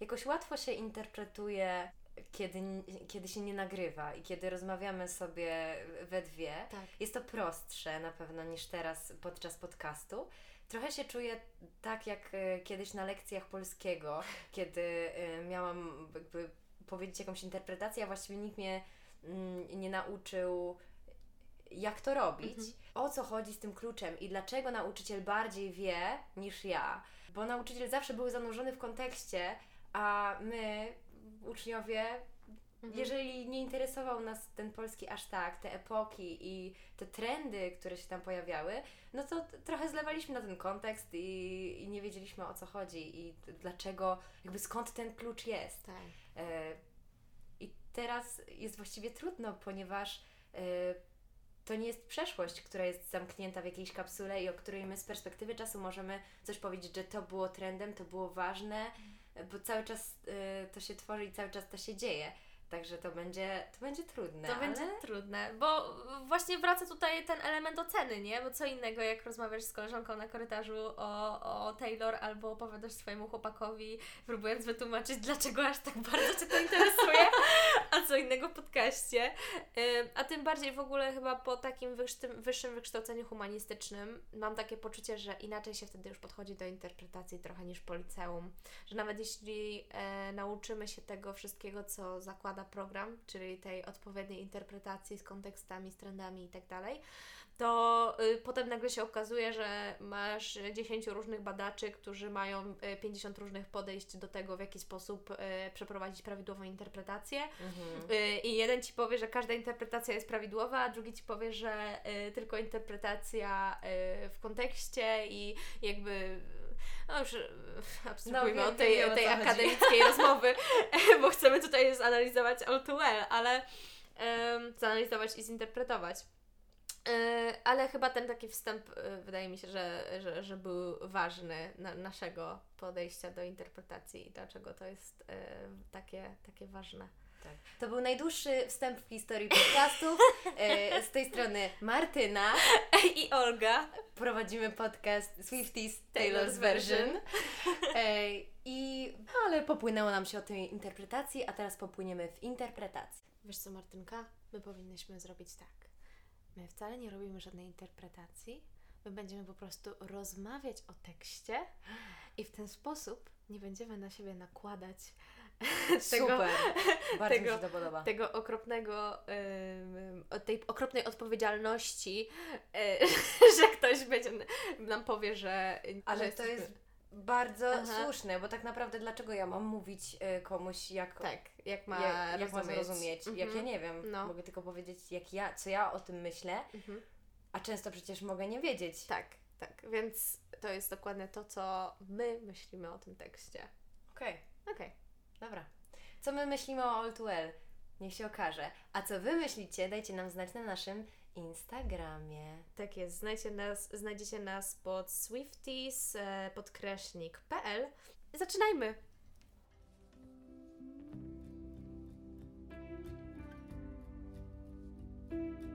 jakoś łatwo się interpretuje, kiedy, kiedy się nie nagrywa i kiedy rozmawiamy sobie we dwie. Tak. Jest to prostsze na pewno niż teraz podczas podcastu. Trochę się czuję tak jak e, kiedyś na lekcjach polskiego, kiedy e, miałam jakby powiedzieć jakąś interpretację, a właściwie nikt mnie mm, nie nauczył jak to robić, Mhm. o co chodzi z tym kluczem i dlaczego nauczyciel bardziej wie niż ja. Bo nauczyciel zawsze był zanurzony w kontekście, a my, uczniowie, Mhm. jeżeli nie interesował nas ten polski aż tak, te epoki i te trendy, które się tam pojawiały, no to trochę zlewaliśmy na ten kontekst i, i nie wiedzieliśmy o co chodzi i dlaczego, jakby skąd ten klucz jest. Tak. E, I teraz jest właściwie trudno, ponieważ e, to nie jest przeszłość, która jest zamknięta w jakiejś kapsule i o której my z perspektywy czasu możemy coś powiedzieć, że to było trendem, to było ważne, e, bo cały czas e, to się tworzy i cały czas to się dzieje. Także to będzie, to będzie trudne. To ale... będzie trudne, bo właśnie wraca tutaj ten element oceny, nie? Bo co innego, jak rozmawiasz z koleżanką na korytarzu o, o Taylor albo opowiadasz swojemu chłopakowi, próbując wytłumaczyć, dlaczego aż tak bardzo Cię to interesuje, a co innego podcaście. A tym bardziej w ogóle chyba po takim wyższym, wyższym wykształceniu humanistycznym mam takie poczucie, że inaczej się wtedy już podchodzi do interpretacji trochę niż po liceum. Że nawet jeśli e, nauczymy się tego wszystkiego, co zakłada program, czyli tej odpowiedniej interpretacji z kontekstami, z trendami i tak dalej, to y, potem nagle się okazuje, że masz 10 różnych badaczy, którzy mają y, 50 różnych podejść do tego, w jaki sposób y, przeprowadzić prawidłową interpretację. Mhm. Y, I jeden ci powie, że każda interpretacja jest prawidłowa, a drugi ci powie, że y, tylko interpretacja y, w kontekście i jakby. No już y, abstrahujmy No, od tej, wiem, tej chodzi. akademickiej rozmowy, bo chcemy tutaj zanalizować all too well, ale um, zanalizować i zinterpretować. Y, Ale chyba ten taki wstęp y, wydaje mi się, że, że, że był ważny na, naszego podejścia do interpretacji i dlaczego to jest y, takie, takie ważne. Tak. To był najdłuższy wstęp w historii podcastów. Z tej strony Martyna. I Olga. Prowadzimy podcast Swifties Taylor's Version. I, ale popłynęło nam się o tej interpretacji, a teraz popłyniemy w interpretacji. Wiesz co, Martynka? My powinnyśmy zrobić tak. My wcale nie robimy żadnej interpretacji. My będziemy po prostu rozmawiać o tekście i w ten sposób nie będziemy na siebie nakładać tego, Super. Bardzo mi tego- się to podoba. tego okropnego, tej okropnej odpowiedzialności, y, że ktoś będzie nam powie, że. Ale że to jest bardzo Aha. słuszne, bo tak naprawdę dlaczego ja mam mówić e, komuś, jak, Tak, jak ma jak, jak ma rozumieć. zrozumieć, jak Mhm. ja nie wiem. No. Mogę tylko powiedzieć, jak ja, co ja o tym myślę, Mhm. a często przecież mogę nie wiedzieć. Tak, tak. Więc to jest dokładnie to, co my myślimy o tym tekście. Okej. Okej. Dobra. Co my myślimy o All Too Well? Niech się okaże. A co wy myślicie, dajcie nam znać na naszym Instagramie. Tak jest. Znajdziecie nas, znajdziecie nas pod swifties e. Zaczynajmy! I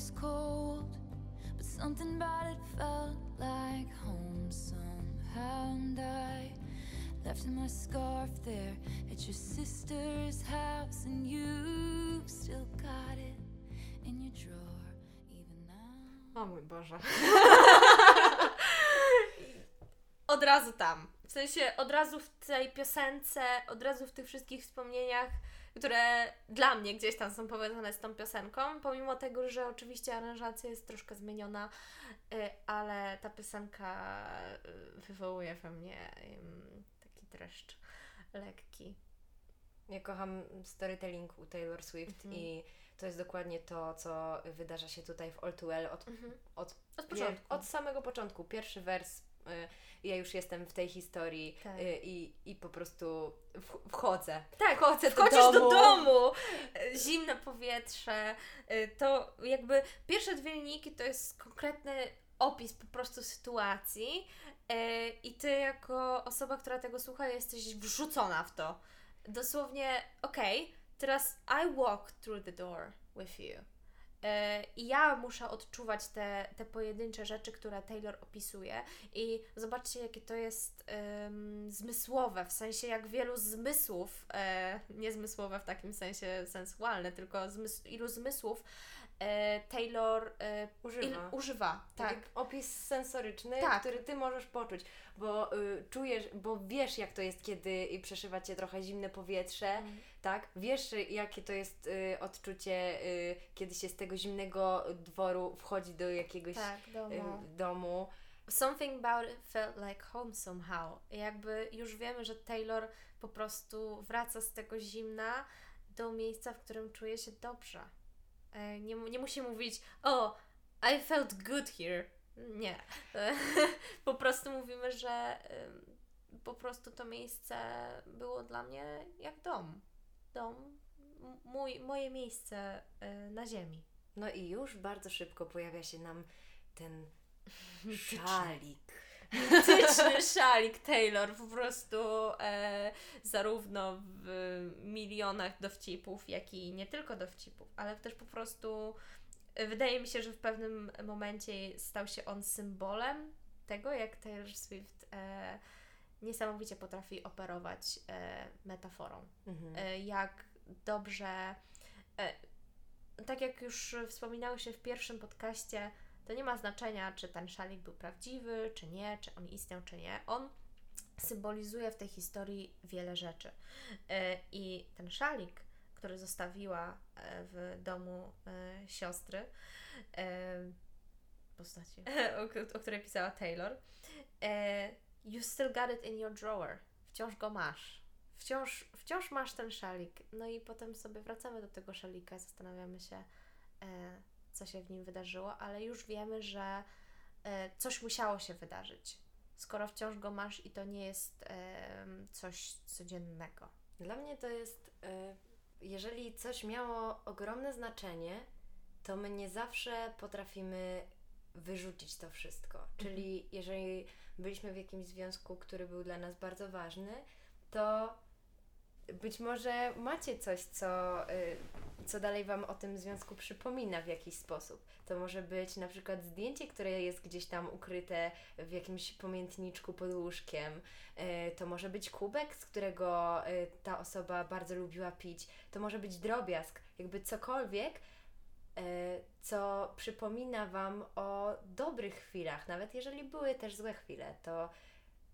was cold, but something about it felt like home somehow. And I left my scarf there at your sister's house, and you still got it in your drawer, even now. O mój Boże. od razu tam. W sensie od razu w tej piosence, od razu w tych wszystkich wspomnieniach, które dla mnie gdzieś tam są powiązane z tą piosenką, pomimo tego, że oczywiście aranżacja jest troszkę zmieniona, y, ale ta piosenka y, wywołuje we mnie taki dreszcz lekki. Ja kocham storytelling u Taylor Swift Mhm. i to jest dokładnie to, co wydarza się tutaj w All Too Well od, Mhm. od, Od od samego początku. Pierwszy wers, ja już jestem w tej historii Tak. y, i, i po prostu wchodzę. Tak, Wchodzę do wchodzisz domu. do domu, e, zimne powietrze, to jakby pierwsze dwie linijki to jest konkretny opis po prostu sytuacji i ty jako osoba, która tego słucha, jesteś wrzucona w to. Dosłownie, okej, okay, teraz I walk through the door with you. E, I ja muszę odczuwać te, te pojedyncze rzeczy, które Taylor opisuje. I zobaczcie, jakie to jest um, zmysłowe, w sensie jak wielu zmysłów, e, nie zmysłowe w takim sensie sensualne, tylko ilu zmysłów e, Taylor e, używa. Il, używa tak. opis sensoryczny, tak. który ty możesz poczuć, bo y, czujesz, bo wiesz jak to jest, kiedy przeżywa cię trochę zimne powietrze, mm. Tak? Wiesz jakie to jest y, odczucie, y, kiedy się z tego zimnego dworu wchodzi do jakiegoś tak, domu. domu. Something about it felt like home somehow. Jakby już wiemy, że Taylor po prostu wraca z tego zimna do miejsca, w którym czuje się dobrze. E, nie, nie musi mówić, o, I felt good here. Nie. po prostu mówimy, że po prostu to miejsce było dla mnie jak dom. Dom, mój, moje miejsce e, na ziemi. No i już bardzo szybko pojawia się nam ten szalik. Mityczny szalik Taylor, po prostu e, zarówno w milionach dowcipów, jak i nie tylko dowcipów, ale też po prostu e, wydaje mi się, że w pewnym momencie stał się on symbolem tego, jak Taylor Swift e, niesamowicie potrafi operować e, metaforą. Mhm. E, jak dobrze, e, tak jak już wspominało się w pierwszym podcaście, to nie ma znaczenia, czy ten szalik był prawdziwy, czy nie, czy on istniał, czy nie. On symbolizuje w tej historii wiele rzeczy. E, I ten szalik, który zostawiła e, w domu e, siostry, postaci, o, o której pisała Taylor, you still got it in your drawer. Wciąż go masz. Wciąż, wciąż masz ten szalik. No i potem sobie wracamy do tego szalika i zastanawiamy się, co się w nim wydarzyło, ale już wiemy, że e, coś musiało się wydarzyć, skoro wciąż go masz i to nie jest e, coś codziennego. Dla mnie to jest, e, jeżeli coś miało ogromne znaczenie, to my nie zawsze potrafimy wyrzucić to wszystko. Mhm. Czyli jeżeli byliśmy w jakimś związku, który był dla nas bardzo ważny, to być może macie coś, co, y, co dalej Wam o tym związku przypomina w jakiś sposób. To może być na przykład zdjęcie, które jest gdzieś tam ukryte w jakimś pamiętniczku pod łóżkiem. Y, to może być kubek, z którego y, ta osoba bardzo lubiła pić. To może być drobiazg, jakby cokolwiek, co przypomina Wam o dobrych chwilach, nawet jeżeli były też złe chwile, to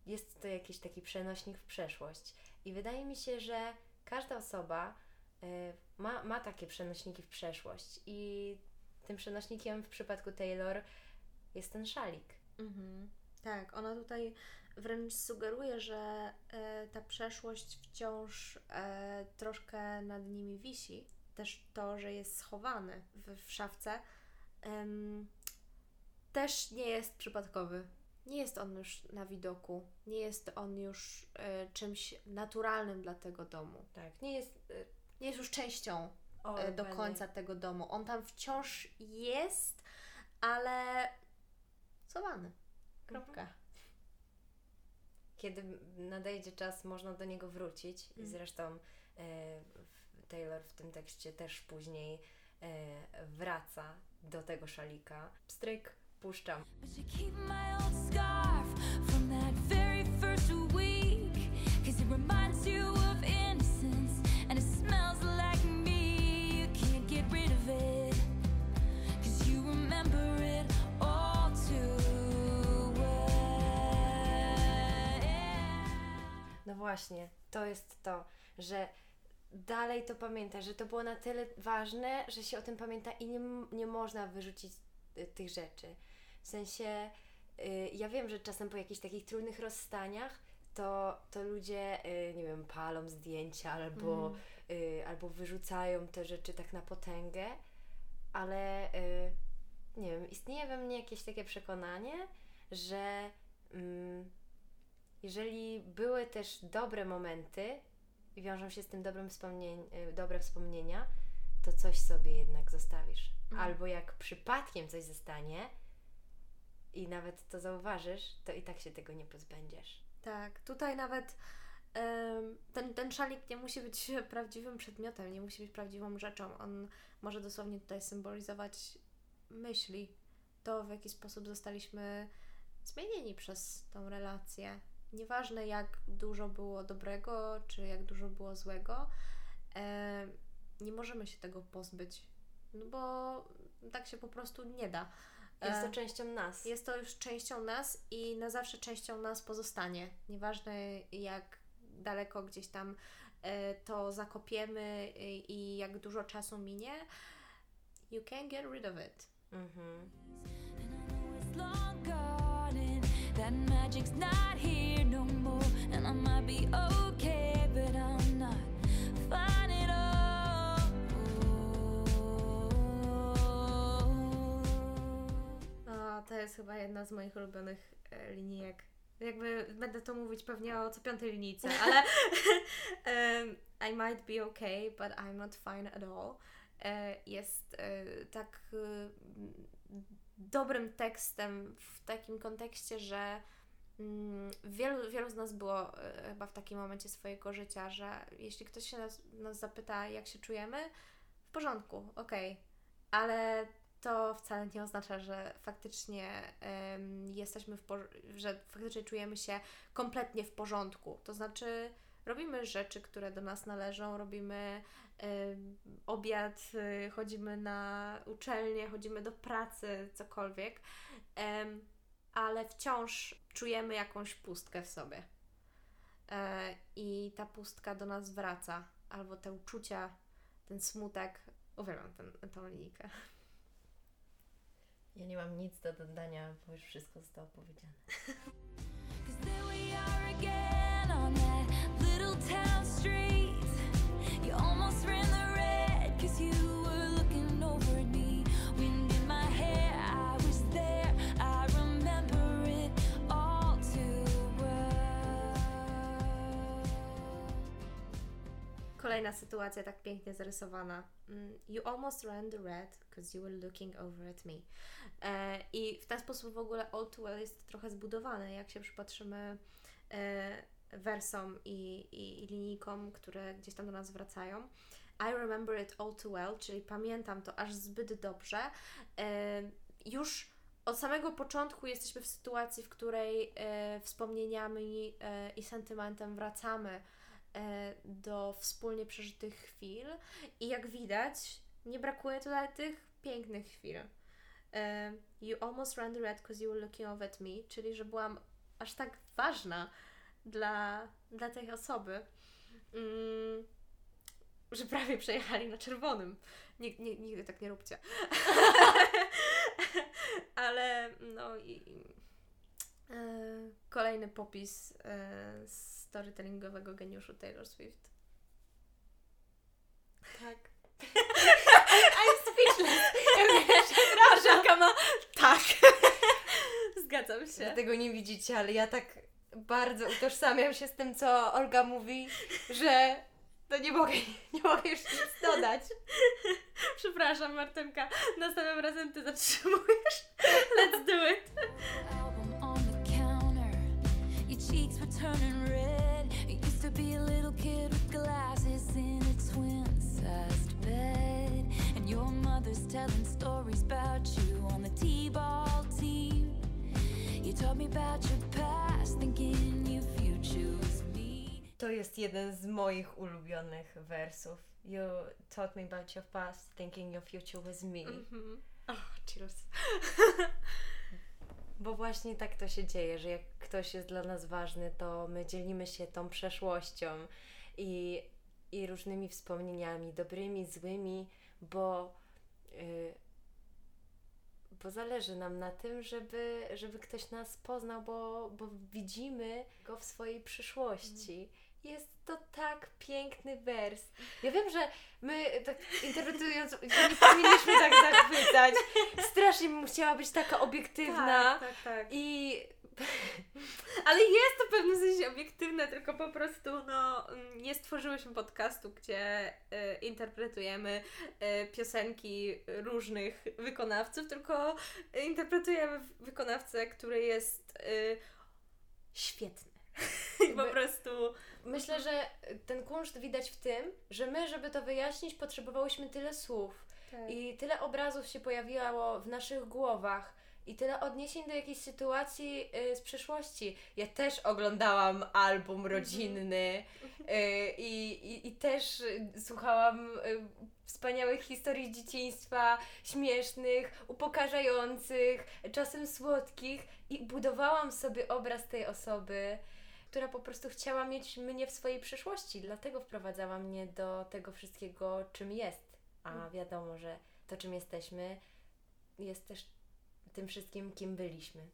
jest to jakiś taki przenośnik w przeszłość. I wydaje mi się, że każda osoba y, ma, ma takie przenośniki w przeszłość. I tym przenośnikiem w przypadku Taylor jest ten szalik. Mhm. Tak, ona tutaj wręcz sugeruje, że y, ta przeszłość wciąż y, troszkę nad nimi wisi. Też to, że jest schowany w, w szafce, też nie jest przypadkowy nie jest on już na widoku, nie jest on już e, czymś naturalnym dla tego domu. Tak, nie jest, e, nie jest już częścią o, e, do końca tego domu. On tam wciąż jest, ale schowany. Kropka. Mhm. Kiedy nadejdzie czas, można do niego wrócić. I mhm. zresztą Taylor w tym tekście też później wraca do tego szalika. Stryk puszczam. No właśnie, to jest to, że dalej to pamięta, że to było na tyle ważne, że się o tym pamięta i nie, nie można wyrzucić y, tych rzeczy. W sensie, y, ja wiem, że czasem po jakichś takich trudnych rozstaniach to, to ludzie, y, nie wiem, palą zdjęcia albo, mm. y, albo wyrzucają te rzeczy tak na potęgę, ale nie wiem, istnieje we mnie jakieś takie przekonanie, że mm, jeżeli były też dobre momenty i wiążą się z tym dobrym wspomnień, y, dobre wspomnienia, to coś sobie jednak zostawisz. Mm. Albo jak przypadkiem coś zostanie, i nawet to zauważysz, to i tak się tego nie pozbędziesz. Tak, tutaj nawet ten, ten szalik nie musi być prawdziwym przedmiotem, nie musi być prawdziwą rzeczą. On może dosłownie tutaj symbolizować myśli, to w jaki sposób zostaliśmy zmienieni przez tą relację. Nieważne jak dużo było dobrego, czy jak dużo było złego, em, nie możemy się tego pozbyć, no bo tak się po prostu nie da. Jest to E, częścią nas. jest to już częścią nas i na zawsze częścią nas pozostanie. Nieważne jak daleko gdzieś tam e, to zakopiemy i, i jak dużo czasu minie, you can't get rid of it. Mhm. That magic's not here no more. And I might be okay, but I'm not fine at all. O, to jest chyba jedna z moich ulubionych e, linijek. Jakby będę to mówić pewnie o co piątej linijce, ale em, I might be okay, but I'm not fine at all. E, Jest e, tak e, dobrym tekstem w takim kontekście, że mm, wielu, wielu z nas było e, chyba w takim momencie swojego życia, że jeśli ktoś się nas, nas zapyta, jak się czujemy, w porządku, okej, ale to wcale nie oznacza, że faktycznie em, jesteśmy w że faktycznie czujemy się kompletnie w porządku. To znaczy robimy rzeczy, które do nas należą, robimy obiad, y, chodzimy na uczelnię, chodzimy do pracy, cokolwiek, ale wciąż czujemy jakąś pustkę w sobie. E, I ta pustka do nas wraca, albo te uczucia, ten smutek. Uwielbiam ten, tą linijkę. Ja nie mam nic do dodania, bo już wszystko zostało powiedziane. Cause there we are again on that little town street. Kolejna sytuacja tak pięknie zarysowana. Mm, You almost ran the red because you were looking over at me. E, I w ten sposób w ogóle All Too Well jest trochę zbudowany, jak się przypatrzymy e, wersom i, i, i linijkom, które gdzieś tam do nas wracają. I remember it all too well, czyli pamiętam to aż zbyt dobrze. E, już od samego początku jesteśmy w sytuacji, w której wspomnieniami i sentymentem wracamy do wspólnie przeżytych chwil i jak widać, nie brakuje tutaj tych pięknych chwil. E, You almost ran the red because you were looking over at me, czyli że byłam aż tak ważna dla, dla tej osoby, mm, że prawie przejechali na czerwonym. Nig- ni- nigdy tak nie róbcie. Ale no i e, kolejny popis e, storytellingowego geniuszu Taylor Swift. Tak. I'm speechless. Żelka ma tak. Zgadzam się. Tego nie widzicie, ale ja tak bardzo utożsamiam się z tym, co Olga mówi, że to nie mogę, nie mogę już nic dodać. Przepraszam, Martynka. Następnym razem ty zatrzymujesz. Let's do it. Be a little kid with glasses in a twin sized bed. And your mother's telling stories about you on the T ball team. You told me about your past, thinking your future was me. To jest jeden z moich ulubionych wersów. You taught me about your past, thinking your future was me. Mhm. Oh, cheers. Bo właśnie tak to się dzieje, że jak ktoś jest dla nas ważny, to my dzielimy się tą przeszłością i, i różnymi wspomnieniami, dobrymi, złymi, bo, y, bo zależy nam na tym, żeby, żeby ktoś nas poznał, bo, bo widzimy go w swojej przyszłości. jest to tak piękny wers. Ja wiem, że my tak interpretując, nie powinniśmy tak zachwycać. Strasznie bym chciała być taka obiektywna. tak, tak. I Ale jest to w pewnym sensie obiektywne, tylko po prostu no, nie stworzyłyśmy podcastu, gdzie y, interpretujemy y, piosenki różnych wykonawców, tylko interpretujemy wykonawcę, który jest y, świetny. I po prostu myślę, że ten kunszt widać w tym, że my, żeby to wyjaśnić, potrzebowałyśmy tyle słów. I tyle obrazów się pojawiało w naszych głowach i tyle odniesień do jakiejś sytuacji y, z przeszłości. Ja też oglądałam album rodzinny y, i, i, i też y, słuchałam y, wspaniałych historii dzieciństwa, śmiesznych, upokarzających, czasem słodkich i budowałam sobie obraz tej osoby. Która po prostu chciała mieć mnie w swojej przyszłości, dlatego wprowadzała mnie do tego wszystkiego, czym jest. A wiadomo, że to, czym jesteśmy, jest też tym wszystkim, kim byliśmy.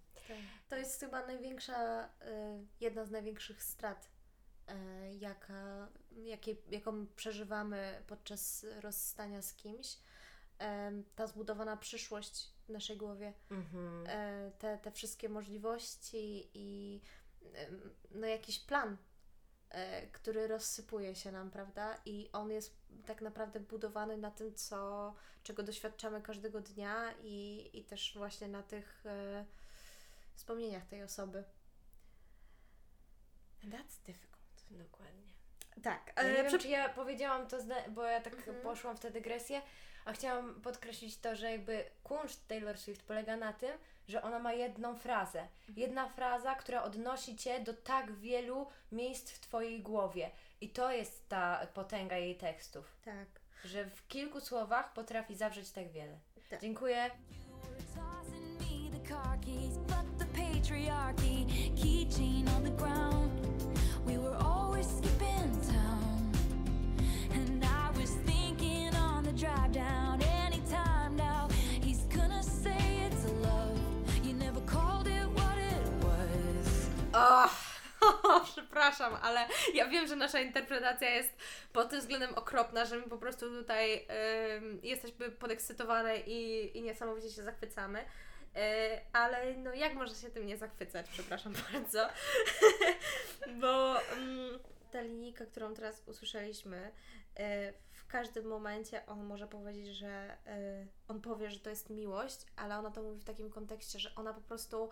To jest chyba największa, y, jedna z największych strat, y, jaka, jakie, jaką przeżywamy podczas rozstania z kimś. Em, Ta zbudowana przyszłość w naszej głowie, Mhm. te, te wszystkie możliwości i no jakiś plan, e, który rozsypuje się nam, prawda? I on jest tak naprawdę budowany na tym, co, czego doświadczamy każdego dnia i, i też właśnie na tych e, wspomnieniach tej osoby. That's difficult. Dokładnie. Tak, Ja nie ale wiem, czy ja powiedziałam to, bo ja tak Mhm. poszłam w tę dygresję, a chciałam podkreślić to, że jakby kunszt Taylor Swift polega na tym, że ona ma jedną frazę. Mhm. Jedna fraza, która odnosi cię do tak wielu miejsc w twojej głowie. I to jest ta potęga jej tekstów, tak. że w kilku słowach potrafi zawrzeć tak wiele. Tak. Dziękuję. Patriarchy, keychain on the ground. Was. O, przepraszam, ale ja wiem, że nasza interpretacja jest pod tym względem okropna, że my po prostu tutaj ym, jesteśmy podekscytowane i, i niesamowicie się zachwycamy. Yy, ale no jak można się tym nie zachwycać, przepraszam bardzo. Bo ta linijka, którą teraz usłyszeliśmy, yy, w każdym momencie on może powiedzieć, że yy, on powie, że to jest miłość, ale ona to mówi w takim kontekście, że ona po prostu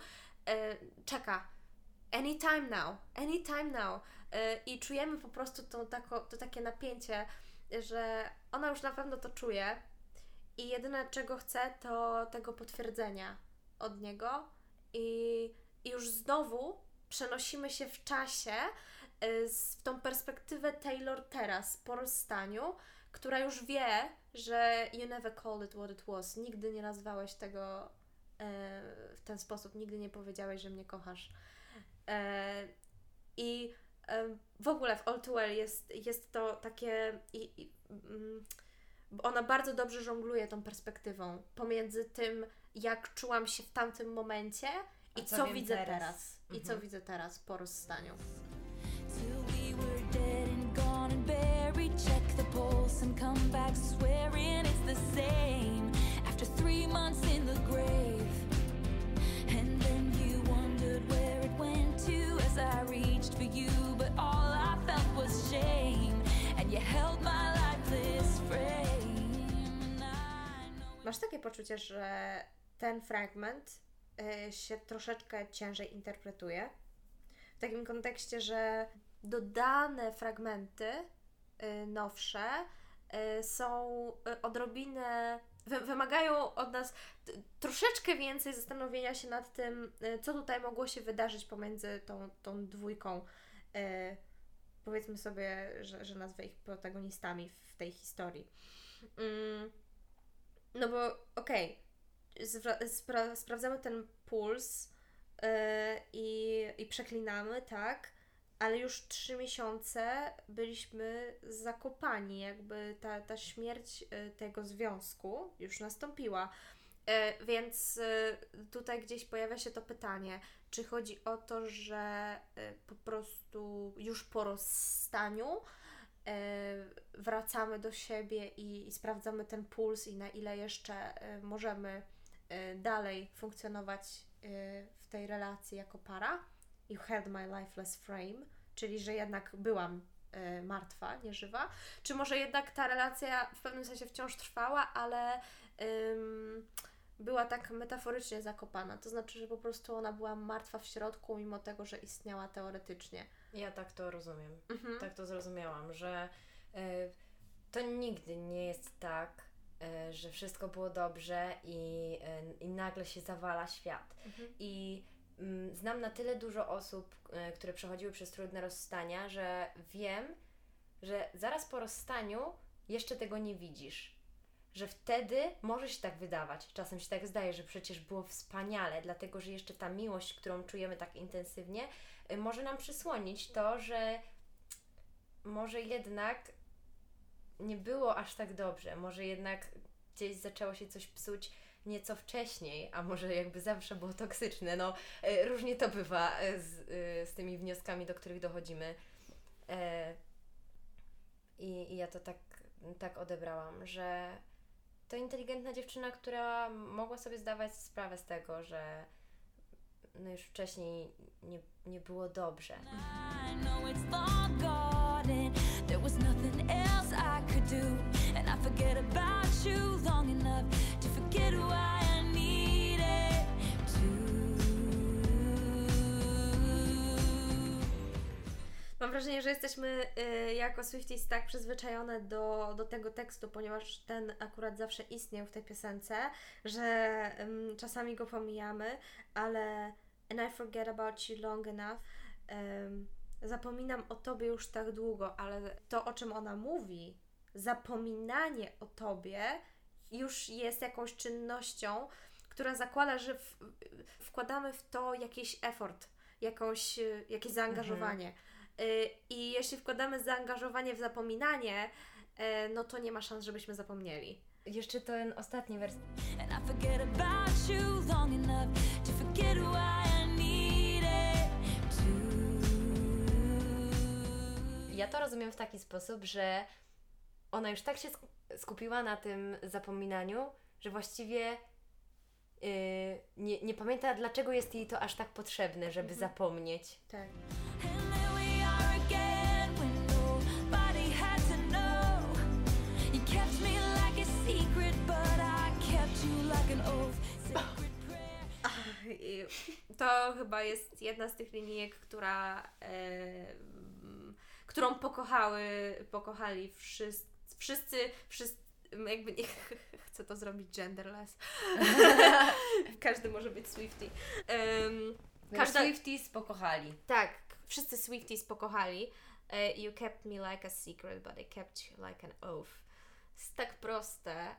czeka anytime now, anytime now. Y, I czujemy po prostu to, to takie napięcie, że ona już na pewno to czuje i jedyne czego chce to tego potwierdzenia od niego i, i już znowu przenosimy się w czasie y, w tą perspektywę Taylor teraz po rozstaniu, która już wie, że you never called it what it was. Nigdy nie nazwałeś tego y, w ten sposób, nigdy nie powiedziałeś, że mnie kochasz. E, I e, w ogóle w All Too Well jest, jest to takie. I, i, mm, ona bardzo dobrze żongluje tą perspektywą pomiędzy tym, jak czułam się w tamtym momencie i co, co widzę teraz. teraz. I co Mhm. widzę teraz po rozstaniu. Come back swearing it's the same. After three months in the grave. Masz takie poczucie, że ten fragment y, się troszeczkę ciężej interpretuje? W takim kontekście, że dodane fragmenty y, nowsze y, są odrobinę. wy- Wymagają od nas troszeczkę więcej zastanowienia się nad tym, co tutaj mogło się wydarzyć pomiędzy tą, tą dwójką. Powiedzmy sobie, że, że nazwę ich protagonistami w tej historii. Mm, no bo okej, zwra- spra- sprawdzamy ten puls yy, i, i przeklinamy, tak, ale już trzy miesiące byliśmy zakopani, jakby ta, ta śmierć y, tego związku już nastąpiła. E, więc e, tutaj gdzieś pojawia się to pytanie, czy chodzi o to, że po prostu już po rozstaniu wracamy do siebie i, i sprawdzamy ten puls i na ile jeszcze e, możemy e, dalej funkcjonować e, w tej relacji jako para. You held my lifeless frame, czyli że jednak byłam e, martwa, nieżywa. Czy może jednak ta relacja w pewnym sensie wciąż trwała, ale ym, była tak metaforycznie zakopana. To znaczy, że po prostu ona była martwa w środku, mimo tego, że istniała teoretycznie. Ja tak to rozumiem. Mhm. Tak to zrozumiałam, że y, to nigdy nie jest tak, y, że wszystko było dobrze i, y, i nagle się zawala świat. Mhm. I mm, znam na tyle dużo osób, które przechodziły przez trudne rozstania, że wiem, że zaraz po rozstaniu jeszcze tego nie widzisz. Że wtedy może się tak wydawać. Czasem się tak zdaje, że przecież było wspaniale, dlatego że jeszcze ta miłość, którą czujemy tak intensywnie, może nam przysłonić to, że może jednak nie było aż tak dobrze. Może jednak gdzieś zaczęło się coś psuć nieco wcześniej, a może jakby zawsze było toksyczne. No, y, różnie to bywa y, z, y, z tymi wnioskami, do których dochodzimy. E, I, I ja to tak, tak odebrałam, że to inteligentna dziewczyna, która mogła sobie zdawać sprawę z tego, że no już wcześniej nie, nie było dobrze. I forget about you long enough to forget who I Mam wrażenie, że jesteśmy y, jako Swifties tak przyzwyczajone do, do tego tekstu, ponieważ ten akurat zawsze istniał w tej piosence, że ym, czasami go pomijamy, ale and I forget about you long enough. Zapominam o tobie już tak długo, ale to, o czym ona mówi, zapominanie o tobie już jest jakąś czynnością, która zakłada, że w, wkładamy w to jakiś effort, jakąś, y, jakieś zaangażowanie. Y, I jeśli wkładamy zaangażowanie w zapominanie, y, no to nie ma szans, żebyśmy zapomnieli. Jeszcze ten ostatni wers. Ja to rozumiem w taki sposób, że ona już tak się sk- skupiła na tym zapominaniu, że właściwie yy, nie, nie pamięta, dlaczego jest jej to aż tak potrzebne, żeby zapomnieć. Tak. I to chyba jest jedna z tych linijek, która, e, którą pokochały, pokochali wszyscy, wszyscy, wszyscy jakby nie chcę to zrobić genderless. Każdy może być Swifty. Um, Każda- Swifties pokochali. tak, wszyscy Swifties pokochali. E, You kept me like a secret, but I kept you like an oath. Jest tak proste,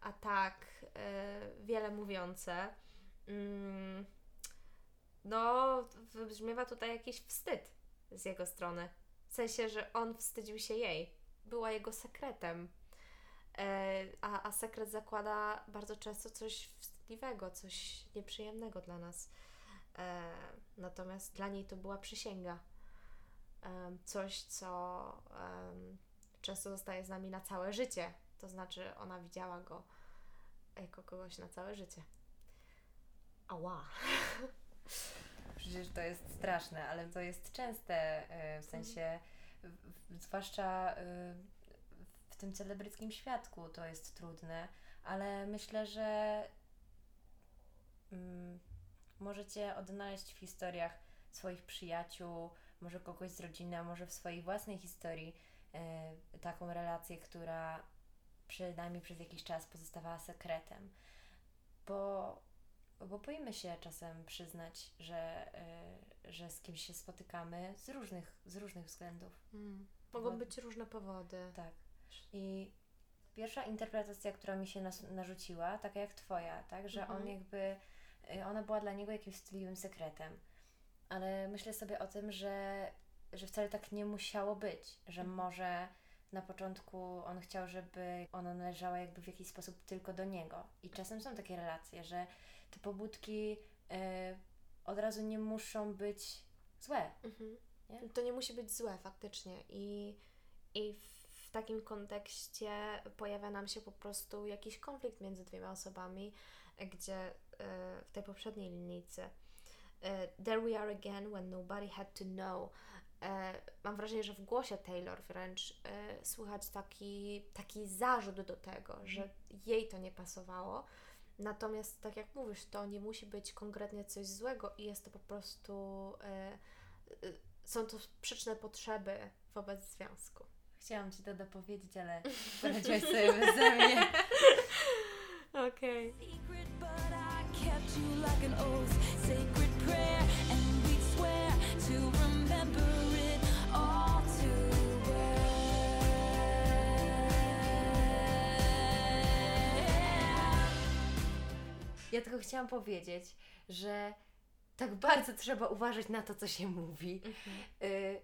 a tak e, wiele mówiące. Mm, no, wybrzmiewa tutaj jakiś wstyd z jego strony. W sensie, że on wstydził się jej. Była jego sekretem. E, a, a sekret zakłada bardzo często coś wstydliwego, coś nieprzyjemnego dla nas. E, natomiast dla niej to była przysięga. Em, coś, co często zostaje z nami na całe życie. To znaczy, ona widziała go jako kogoś na całe życie. Ała. Przecież to jest straszne, ale to jest częste, e, w sensie, zwłaszcza e, w tym celebryckim świadku to jest trudne, ale myślę, że mm, możecie odnaleźć w historiach swoich przyjaciół, może kogoś z rodziny, a może w swojej własnej historii e, taką relację, która przynajmniej przez jakiś czas pozostawała sekretem. Bo bo boimy się czasem przyznać, że, y, że z kimś się spotykamy z różnych, z różnych względów. Mogą Powody. być różne powody. Tak. I pierwsza interpretacja, która mi się nas, narzuciła, taka jak Twoja, tak, że Mhm. on jakby, y, ona była dla niego jakimś wstydliwym sekretem. Ale myślę sobie o tym, że, że wcale tak nie musiało być, że Mhm. może na początku on chciał, żeby ona należała jakby w jakiś sposób tylko do niego. I czasem są takie relacje, że te pobudki e, od razu nie muszą być złe. Mhm. Nie? To nie musi być złe faktycznie i, i w takim kontekście pojawia nam się po prostu jakiś konflikt między dwiema osobami, gdzie e, w tej poprzedniej linijce e, There we are again when nobody had to know. Mam wrażenie, że w głosie Taylor wręcz słychać taki, taki zarzut do tego, że jej to nie pasowało. Natomiast, tak jak mówisz, to nie musi być konkretnie coś złego i jest to po prostu. E, e, są to sprzeczne potrzeby wobec związku. Chciałam Ci to dopowiedzieć, ale poradziłaś sobie beze mnie. Okej. secret, Ja tylko chciałam powiedzieć, że tak bardzo trzeba uważać na to, co się mówi. Y,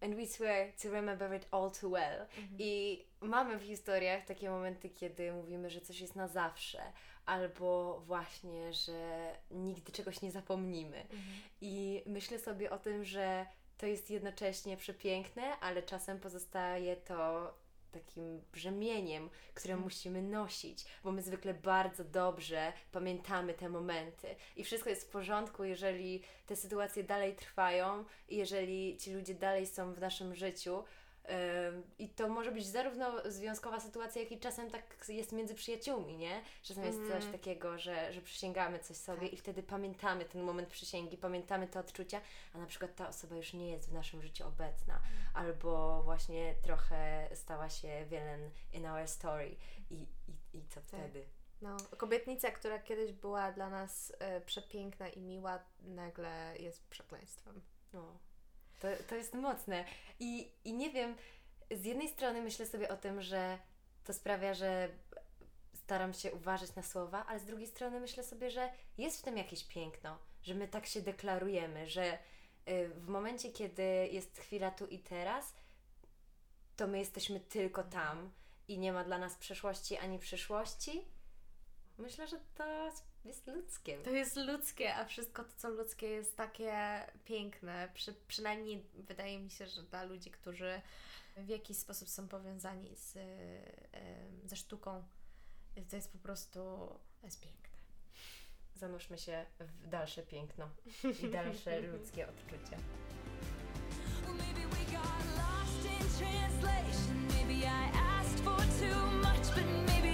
and we swear to remember it all too well. I mamy w historiach takie momenty, kiedy mówimy, że coś jest na zawsze, albo właśnie, że nigdy czegoś nie zapomnimy. I myślę sobie o tym, że to jest jednocześnie przepiękne, ale czasem pozostaje to takim brzemieniem, które musimy nosić, bo my zwykle bardzo dobrze pamiętamy te momenty i wszystko jest w porządku, jeżeli te sytuacje dalej trwają i jeżeli ci ludzie dalej są w naszym życiu. I to może być zarówno związkowa sytuacja, jak i czasem tak jest między przyjaciółmi, nie? Czasem jest coś Mhm. takiego, że, że przysięgamy coś sobie Tak. i wtedy pamiętamy ten moment przysięgi, pamiętamy te odczucia, a na przykład ta osoba już nie jest w naszym życiu obecna, albo właśnie trochę stała się villain in our story i, i, i co wtedy? No, kobietnica, która kiedyś była dla nas e, przepiękna i miła, nagle jest przekleństwem. No, to, to jest mocne. I, I nie wiem, z jednej strony myślę sobie o tym, że to sprawia, że staram się uważać na słowa, ale z drugiej strony myślę sobie, że jest w tym jakieś piękno, że my tak się deklarujemy, że y, w momencie, kiedy jest chwila tu i teraz, to my jesteśmy tylko tam i nie ma dla nas przeszłości ani przyszłości. Myślę, że to jest ludzkie. To jest ludzkie, a wszystko to, co ludzkie jest takie piękne. Przy, przynajmniej wydaje mi się, że dla ludzi, którzy w jakiś sposób są powiązani z, e, ze sztuką, to jest po prostu to jest piękne. Zanurzmy się w dalsze piękno i dalsze ludzkie odczucie. Maybe I asked for too much, but maybe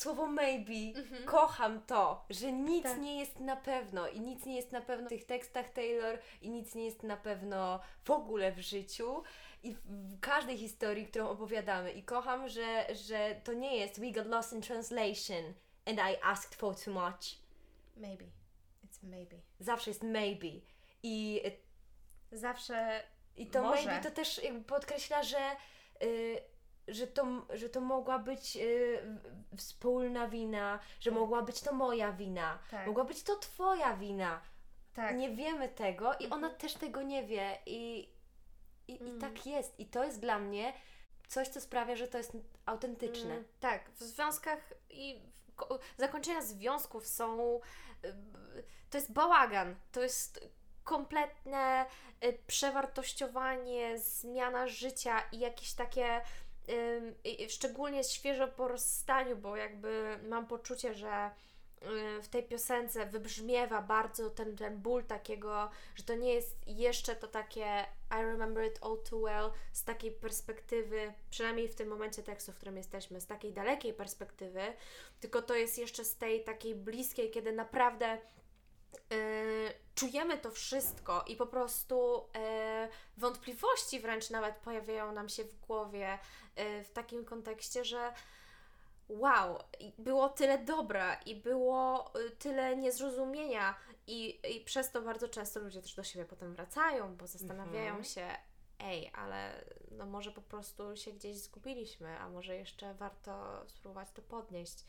Słowo maybe, kocham to, że nic Tak. nie jest na pewno i nic nie jest na pewno w tych tekstach Taylor i nic nie jest na pewno w ogóle w życiu i w, każdej historii, którą opowiadamy. I kocham, że, że to nie jest we got lost in translation and I asked for too much. Maybe. It's maybe. Zawsze jest maybe. I Zawsze I to Może. maybe to też podkreśla, że, y, że, to, że to mogła być y, wspólna wina, że mogła być to moja wina, Tak. mogła być to twoja wina. tak. Nie wiemy tego i ona też tego nie wie i, i, i Mm. tak jest. I to jest dla mnie coś, co sprawia, że to jest autentyczne. Mm, tak, w związkach i w ko- zakończenia związków są. y, To jest bałagan, to jest kompletne y, przewartościowanie, zmiana życia i jakieś takie. Szczególnie świeżo po rozstaniu, bo jakby mam poczucie, że y, w tej piosence wybrzmiewa bardzo ten, ten ból takiego, że to nie jest jeszcze to takie I remember it all too well z takiej perspektywy, przynajmniej w tym momencie tekstu, w którym jesteśmy, z takiej dalekiej perspektywy, tylko to jest jeszcze z tej takiej bliskiej, kiedy naprawdę y, czujemy to wszystko i po prostu e, wątpliwości wręcz nawet pojawiają nam się w głowie w takim kontekście, że wow, było tyle dobra i było y, tyle niezrozumienia i, i przez to bardzo często ludzie też do siebie potem wracają, bo zastanawiają Mhm. się, ej, ale no może po prostu się gdzieś zgubiliśmy, a może jeszcze warto spróbować to podnieść.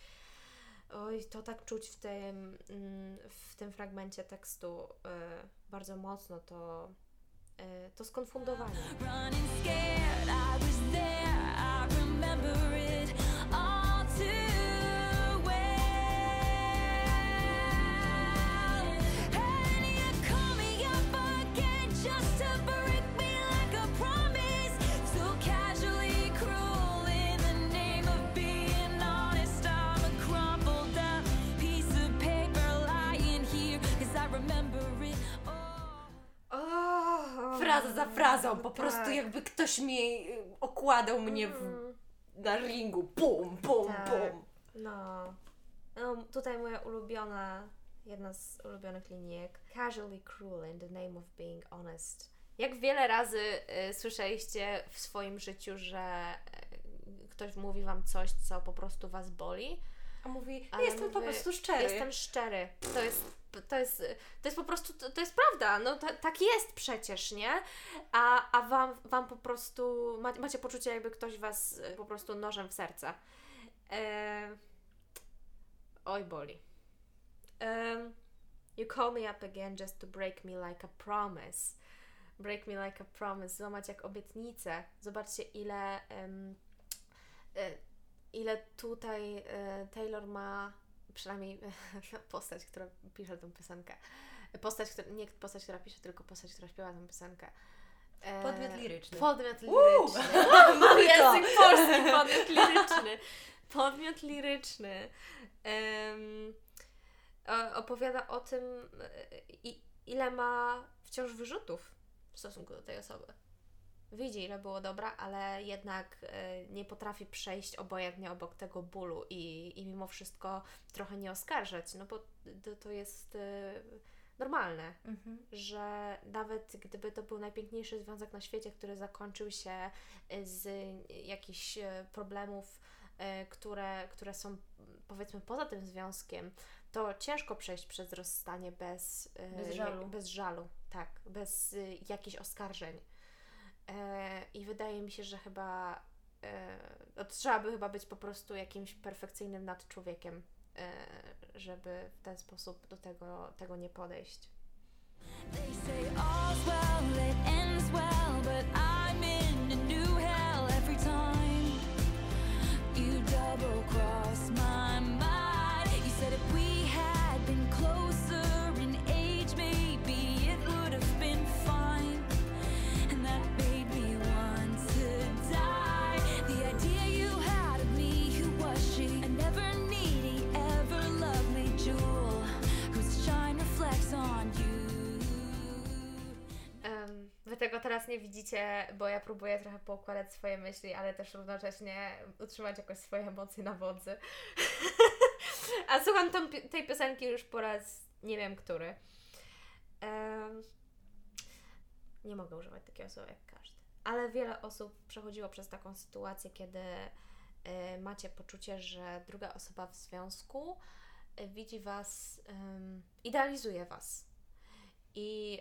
Oj, to tak czuć w tym, mm, w tym fragmencie tekstu y, bardzo mocno to y, to skonfundowanie. running scared. I was there, I remember it all too Fraza za frazą, po tak. prostu jakby ktoś mi y, okładał mnie w, Mm. na ringu. Bum, bum, Tak. bum. No. no. Tutaj moja ulubiona, jedna z ulubionych linijek. Casually cruel in the name of being honest. Jak wiele razy y, słyszeliście w swoim życiu, że y, ktoś mówi wam coś, co po prostu was boli? A mówi, Ale jestem po mówię, prostu szczery. Jestem szczery. To jest, to jest, to jest po prostu, to, to jest prawda. No ta, tak jest przecież, nie? A, a wam, wam po prostu, ma, macie poczucie jakby ktoś was y, po prostu nożem w serce. E, oj, boli. Um, you call me up again just to break me like a promise. Break me like a promise. Złamać jak obietnicę. Zobaczcie ile... e, ile tutaj e, Taylor ma, przynajmniej postać, która pisze tę piosenkę. Postać, która, nie postać, która pisze, tylko postać, która śpiewa tę piosenkę. E, Podmiot liryczny. Podmiot liryczny. Mamy to. Język polski, podmiot liryczny. Podmiot liryczny. O- opowiada o tym, e, ile ma wciąż wyrzutów w stosunku do tej osoby. Widzi, ile było dobra, ale jednak e, nie potrafi przejść obojętnie obok tego bólu i, i mimo wszystko trochę nie oskarżać, no bo to, to jest e, normalne Mhm. że nawet gdyby to był najpiękniejszy związek na świecie, który zakończył się y, z jakichś problemów, które, które są powiedzmy poza tym związkiem, to ciężko przejść przez rozstanie bez, Bez żalu. bez żalu, tak, bez y, jakichś oskarżeń. E, I wydaje mi się, że chyba e, no, trzeba by chyba być po prostu jakimś perfekcyjnym nadczłowiekiem, e, żeby w ten sposób do tego, tego nie podejść. They say all's well, it ends well, but I'm in a new teraz nie widzicie, bo ja próbuję trochę poukładać swoje myśli, ale też równocześnie utrzymać jakoś swoje emocje na wodzy. A słucham tą, tej piosenki już po raz nie wiem który. Em, nie mogę używać takiego słowa jak każdy. Ale wiele osób przechodziło przez taką sytuację, kiedy e, macie poczucie, że druga osoba w związku e, widzi Was, em, idealizuje Was. I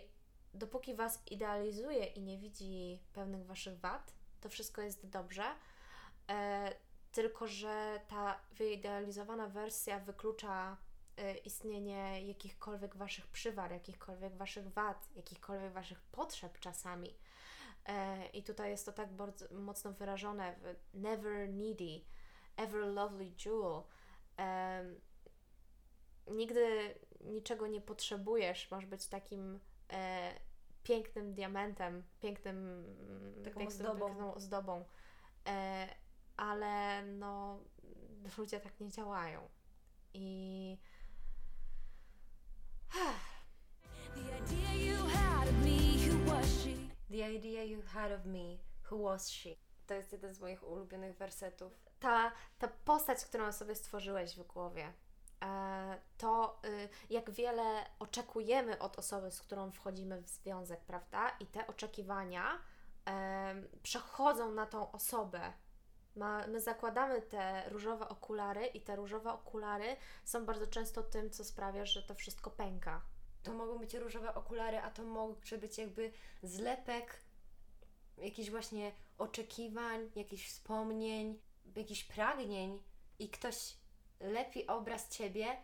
dopóki Was idealizuje i nie widzi pełnych Waszych wad, to wszystko jest dobrze. E, tylko, że ta wyidealizowana wersja wyklucza e, istnienie jakichkolwiek Waszych przywar, jakichkolwiek Waszych wad, jakichkolwiek Waszych potrzeb czasami. E, I tutaj jest to tak bardzo mocno wyrażone w never needy, ever lovely jewel. Em, nigdy niczego nie potrzebujesz, masz być takim e, pięknym diamentem, pięknym, Taką piękną, ozdobą. piękną ozdobą. E, ale no, ludzie tak nie działają. I The idea you had of me, who was she? To jest jeden z moich ulubionych wersetów. ta, ta postać, którą sobie stworzyłeś w głowie, to y, jak wiele oczekujemy od osoby, z którą wchodzimy w związek, prawda? I te oczekiwania em, przechodzą na tą osobę. My zakładamy te różowe okulary i te różowe okulary są bardzo często tym, co sprawia, że to wszystko pęka. To mogą być różowe okulary, a to może być jakby zlepek jakichś właśnie oczekiwań, jakichś wspomnień, jakichś pragnień i ktoś lepi obraz Ciebie,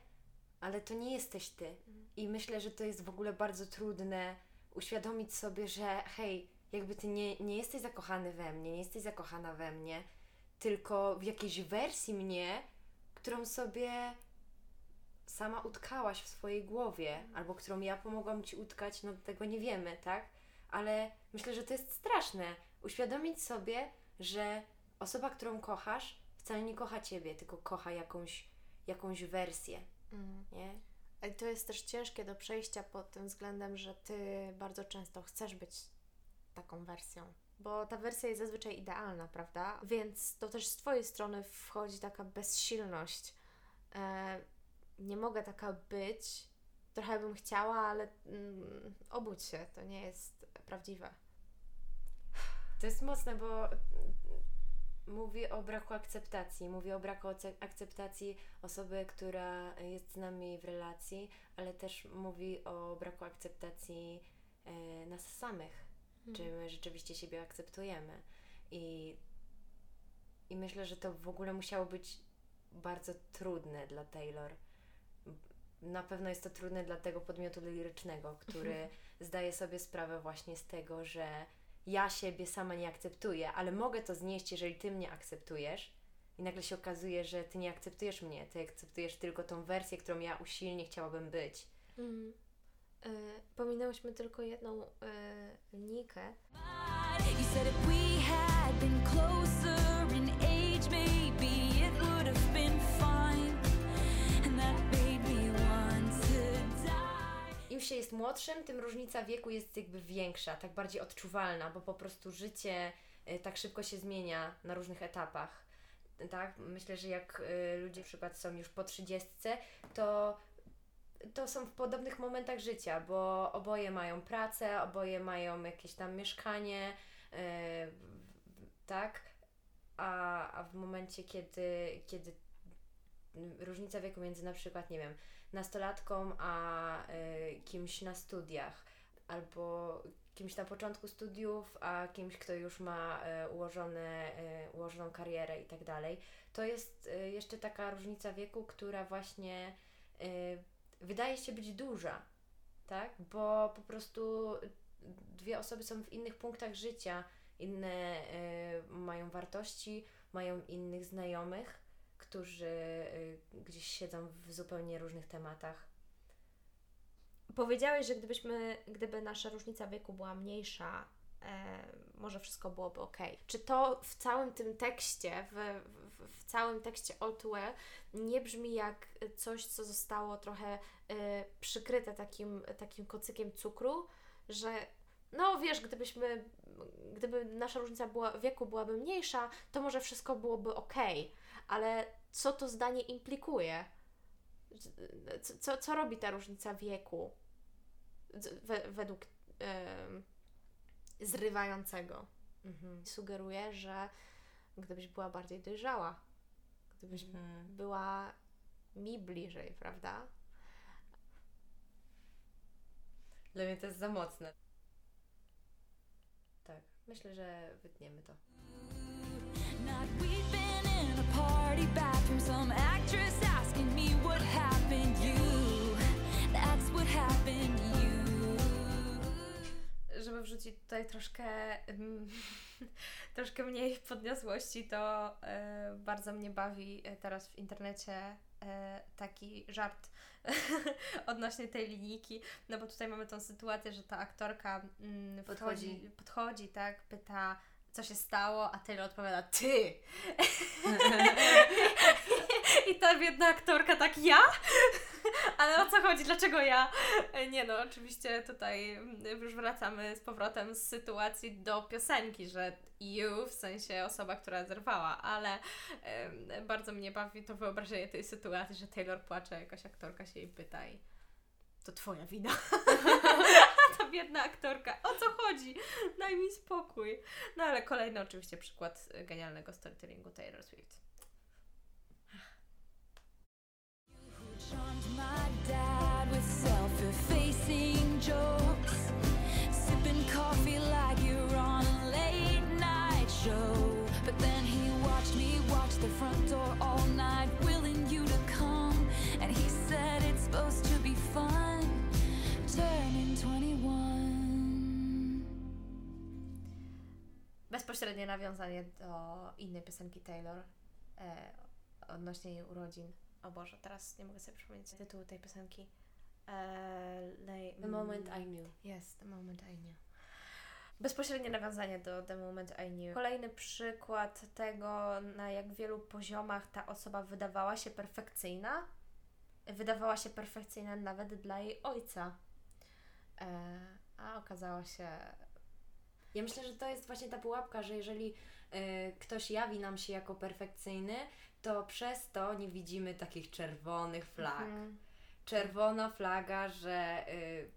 ale to nie jesteś Ty. I myślę, że to jest w ogóle bardzo trudne uświadomić sobie, że hej, jakby ty nie, nie jesteś zakochany we mnie, nie jesteś zakochana we mnie, tylko w jakiejś wersji mnie, którą sobie sama utkałaś w swojej głowie, albo którą ja pomogłam ci utkać, no tego nie wiemy, tak? Ale myślę, że to jest straszne. Uświadomić sobie, że osoba, którą kochasz, wcale nie kocha ciebie, tylko kocha jakąś, jakąś wersję, Mm. nie? I to jest też ciężkie do przejścia pod tym względem, że ty bardzo często chcesz być taką wersją. Bo ta wersja jest zazwyczaj idealna, prawda? Więc to też z Twojej strony wchodzi taka bezsilność. E, nie mogę taka być. Trochę bym chciała, ale mm, obudź się, to nie jest prawdziwe. To jest mocne, bo mówi o braku akceptacji. Mówi o braku akceptacji osoby, która jest z nami w relacji, ale też mówi o braku akceptacji e, nas samych. Czy my rzeczywiście siebie akceptujemy. I, I myślę, że to w ogóle musiało być bardzo trudne dla Taylor. Na pewno jest to trudne dla tego podmiotu lirycznego, który zdaje sobie sprawę właśnie z tego, że ja siebie sama nie akceptuję, ale mogę to znieść, jeżeli ty mnie akceptujesz. I nagle się okazuje, że ty nie akceptujesz mnie, ty akceptujesz tylko tą wersję, którą ja usilnie chciałabym być. Mhm. E, pominęłyśmy tylko jedną e, linijkę. You said if we had been closer in age, maybe Im się jest młodszym, tym różnica wieku jest jakby większa, tak bardziej odczuwalna, bo po prostu życie y, tak szybko się zmienia na różnych etapach. Tak? Myślę, że jak y, ludzie na przykład są już po trzydziestce, to to są w podobnych momentach życia, bo oboje mają pracę, oboje mają jakieś tam mieszkanie, y, tak? A, a w momencie, kiedy, kiedy różnica wieku między na przykład, nie wiem, nastolatką, a y, kimś na studiach, albo kimś na początku studiów, a kimś, kto już ma y, ułożone, y, ułożoną karierę i tak dalej. To jest jeszcze taka różnica wieku, która właśnie wydaje się być duża, tak? Bo po prostu dwie osoby są w innych punktach życia, inne mają wartości, mają innych znajomych, którzy y, gdzieś siedzą w zupełnie różnych tematach. Powiedziałeś, że gdybyśmy, gdyby nasza różnica wieku była mniejsza, e, może wszystko byłoby ok. Czy to w całym tym tekście, w, w, w całym tekście All nie brzmi jak coś, co zostało trochę e, przykryte takim, takim kocykiem cukru, że no wiesz, gdybyśmy, gdyby nasza różnica była, wieku byłaby mniejsza, to może wszystko byłoby ok, ale co to zdanie implikuje? Co, co, robi ta różnica wieku we, według zrywającego? Mhm. Sugeruje, że gdybyś była bardziej dojrzała, gdybyś była mi bliżej, prawda? Dla mnie to jest za mocne. Tak, myślę, że wytniemy to. Party bathroom, some actress asking me what happened. You, that's what happened. You. Żeby wrzucić tutaj troszkę, mm, troszkę mniej podniosłości, to e, bardzo mnie bawi e, teraz w internecie e, taki żart odnośnie tej linijki, no bo tutaj mamy tą sytuację, że ta aktorka mm, Podchodzi. podchodzi, tak, pyta co się stało, a Taylor odpowiada ty! I ta biedna aktorka tak ja? Ale o co chodzi? Dlaczego ja? E, Nie no, oczywiście tutaj mm, już wracamy z powrotem z sytuacji do piosenki, że you, w sensie osoba, która zerwała, ale bardzo mnie bawi to wyobrażenie tej sytuacji, że Taylor płacze, jakaś aktorka się jej pyta i to twoja wina. Ta biedna aktorka, o co chodzi? Daj mi spokój. No ale kolejny oczywiście przykład e, genialnego storytellingu Taylor Swift. Charmed my dad with self-effacing jokes, bezpośrednie nawiązanie do innej piosenki Taylor e, odnośnie jej urodzin. O Boże, teraz nie mogę sobie przypomnieć tytułu tej piosenki. E, lej- The moment I knew. Yes, the moment I knew. Bezpośrednie nawiązanie do The Moment I Knew. Kolejny przykład tego, na jak wielu poziomach ta osoba wydawała się perfekcyjna. Wydawała się perfekcyjna nawet dla jej ojca. E, a okazała się. Ja myślę, że to jest właśnie ta pułapka, że jeżeli y, ktoś jawi nam się jako perfekcyjny, to przez to nie widzimy takich czerwonych flag. Mhm. Czerwona flaga, że y,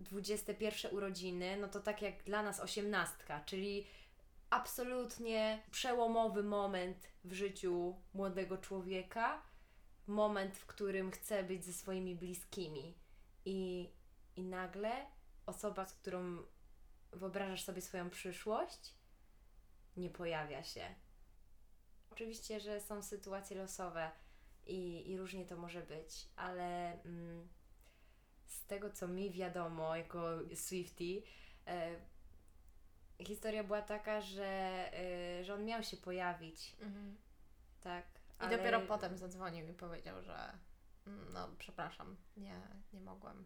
21 urodziny, no to tak jak dla nas osiemnastka, czyli absolutnie przełomowy moment w życiu młodego człowieka, moment, w którym chce być ze swoimi bliskimi. I, i nagle osoba, z którą wyobrażasz sobie swoją przyszłość, nie pojawia się. Oczywiście, że są sytuacje losowe i, i różnie to może być, ale mm, z tego, co mi wiadomo jako Swifty, e, historia była taka, że, e, że on miał się pojawić, Mhm. tak. I ale- dopiero potem zadzwonił i powiedział, że mm, no przepraszam, nie, nie mogłem.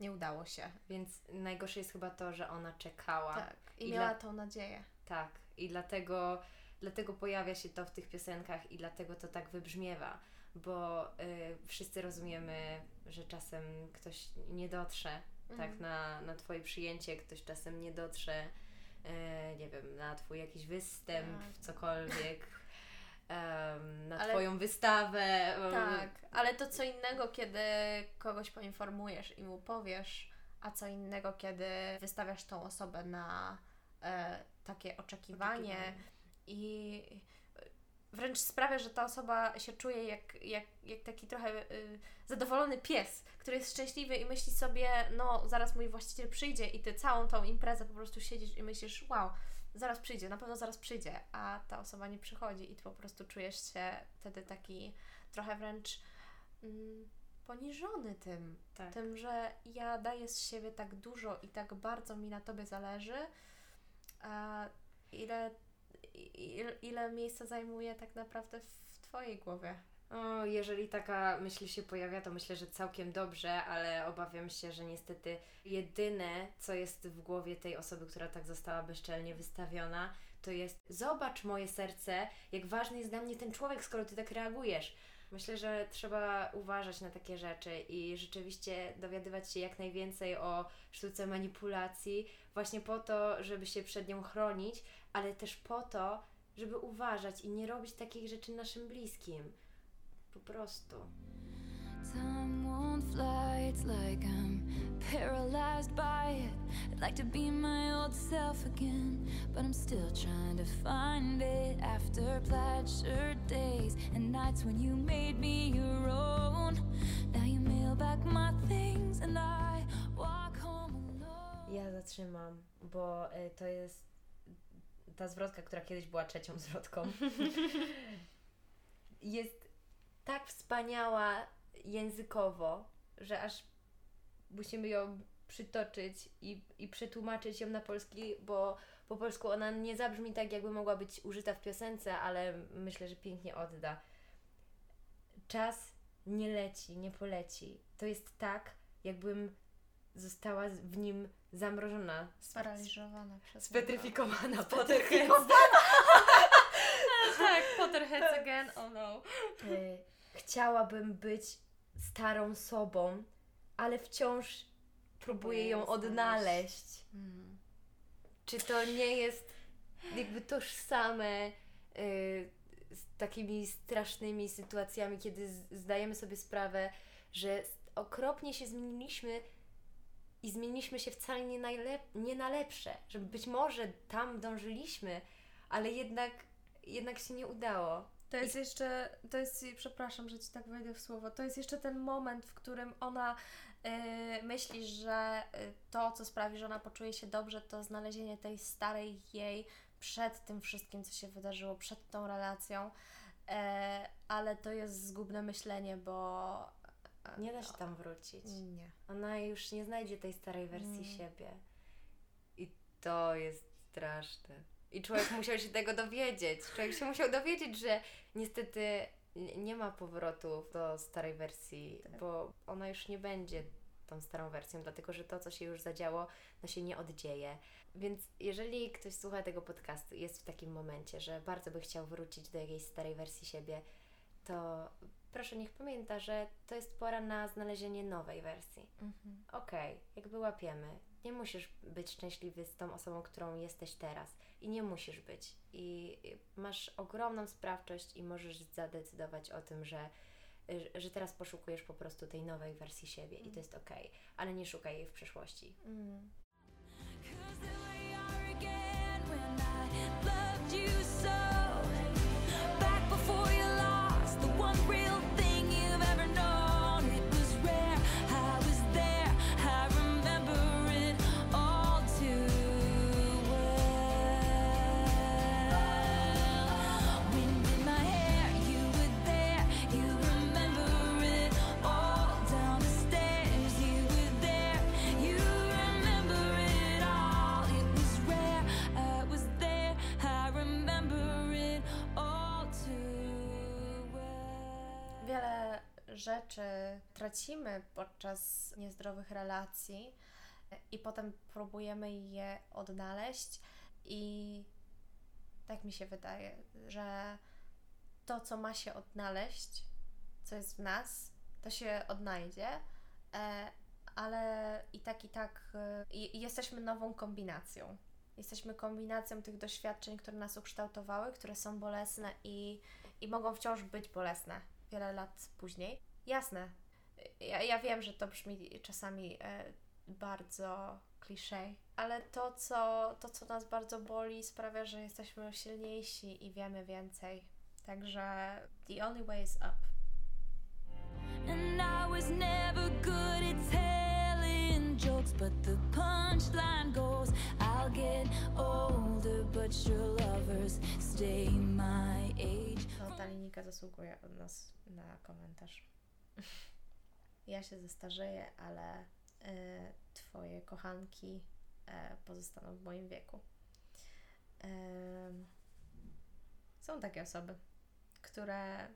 Nie udało się. Więc najgorsze jest chyba to, że ona czekała. Tak. I, I miała dla- tą nadzieję. Tak, i dlatego, dlatego pojawia się to w tych piosenkach i dlatego to tak wybrzmiewa, bo y, wszyscy rozumiemy, że czasem ktoś nie dotrze tak Mhm. na, na Twoje przyjęcie, ktoś czasem nie dotrze, y, nie wiem, na Twój jakiś występ, Tak. cokolwiek, na Ale- Twoją wystawę. Tak, ale to co innego, kiedy kogoś poinformujesz i mu powiesz, a co innego, kiedy wystawiasz tą osobę na e, takie oczekiwanie, i wręcz sprawia, że ta osoba się czuje jak, jak, jak taki trochę y, zadowolony pies, który jest szczęśliwy i myśli sobie, no zaraz mój właściciel przyjdzie i ty całą tą imprezę po prostu siedzisz i myślisz, wow, zaraz przyjdzie, na pewno zaraz przyjdzie, a ta osoba nie przychodzi i ty po prostu czujesz się wtedy taki trochę wręcz mm, poniżony tym, Tak. tym, że ja daję z siebie tak dużo i tak bardzo mi na tobie zależy, a ile, ile, ile miejsca zajmuje tak naprawdę w twojej głowie. O, jeżeli taka myśl się pojawia, to myślę, że całkiem dobrze, ale obawiam się, że niestety jedyne, co jest w głowie tej osoby, która tak została bezczelnie wystawiona, to jest zobacz moje serce, jak ważny jest dla mnie ten człowiek, skoro ty tak reagujesz. Myślę, że trzeba uważać na takie rzeczy i rzeczywiście dowiadywać się jak najwięcej o sztuce manipulacji, właśnie po to, żeby się przed nią chronić, ale też po to, żeby uważać i nie robić takich rzeczy naszym bliskim. Po prostu. Time won't fly, it's like I'm paralyzed by it. I'd like to be my old self again, but I'm still trying to find it after plaid shirt days and nights when you made me your own. Now you mail back my things and I walk home alone. Ja zatrzymam, bo y, to jest ta zwrotka, która kiedyś była trzecią zwrotką. jest tak wspaniała językowo, że aż musimy ją przytoczyć i, i przetłumaczyć ją na polski, bo po polsku ona nie zabrzmi tak, jakby mogła być użyta w piosence, ale myślę, że pięknie odda. Czas nie leci, nie poleci. To jest tak, jakbym została w nim zamrożona, Sparaliżowana przez spetryfikowana, Spetryfikowana. tak, Potterheads again, oh no. Chciałabym być starą sobą, ale wciąż próbuję ją odnaleźć. Mm. Czy to nie jest jakby tożsame y, z takimi strasznymi sytuacjami, kiedy zdajemy sobie sprawę, że okropnie się zmieniliśmy i zmieniliśmy się wcale nie, najlep- nie na lepsze, że być może tam dążyliśmy, ale jednak, jednak się nie udało. To jest jeszcze, to jest, przepraszam, że Ci tak wejdę w słowo, to jest jeszcze ten moment, w którym ona y, myśli, że y, to, co sprawi, że ona poczuje się dobrze, to znalezienie tej starej jej przed tym wszystkim, co się wydarzyło, przed tą relacją, e, ale to jest zgubne myślenie, bo... e, Nie da się tam wrócić. Nie. Ona już nie znajdzie tej starej wersji Mm. siebie. I to jest straszne. I człowiek musiał się tego dowiedzieć. Człowiek się musiał dowiedzieć, że niestety nie ma powrotu do starej wersji, Tak. bo ona już nie będzie tą starą wersją, dlatego że to, co się już zadziało, no się nie oddzieje. Więc jeżeli ktoś słucha tego podcastu i jest w takim momencie, że bardzo by chciał wrócić do jakiejś starej wersji siebie, to proszę niech pamięta, że to jest pora na znalezienie nowej wersji. Mhm. Okej, jakby łapiemy. Nie musisz być szczęśliwy z tą osobą, którą jesteś teraz. I nie musisz być. I masz ogromną sprawczość i możesz zadecydować o tym, że, że- teraz poszukujesz po prostu tej nowej wersji siebie i to jest okej. Ale nie szukaj jej w przeszłości. Mm. Cause there we are again when I loved you so. Rzeczy tracimy podczas niezdrowych relacji i potem próbujemy je odnaleźć i tak mi się wydaje, że to, co ma się odnaleźć, co jest w nas, to się odnajdzie, e, ale i tak, i tak e, jesteśmy nową kombinacją. Jesteśmy kombinacją tych doświadczeń, które nas ukształtowały, które są bolesne i, i mogą wciąż być bolesne wiele lat później. Jasne, ja, ja wiem, że to brzmi czasami e, bardzo kliszej, ale to co, to, co nas bardzo boli, sprawia, że jesteśmy silniejsi i wiemy więcej. Także the only way is up. And I was never good at telling jokes, but the punchline goes I'll get older, but your lovers stay my age. No, ta linijka zasługuje od nas na komentarz. Ja się zestarzeję, ale e, Twoje kochanki e, pozostaną w moim wieku. Em, są takie osoby, które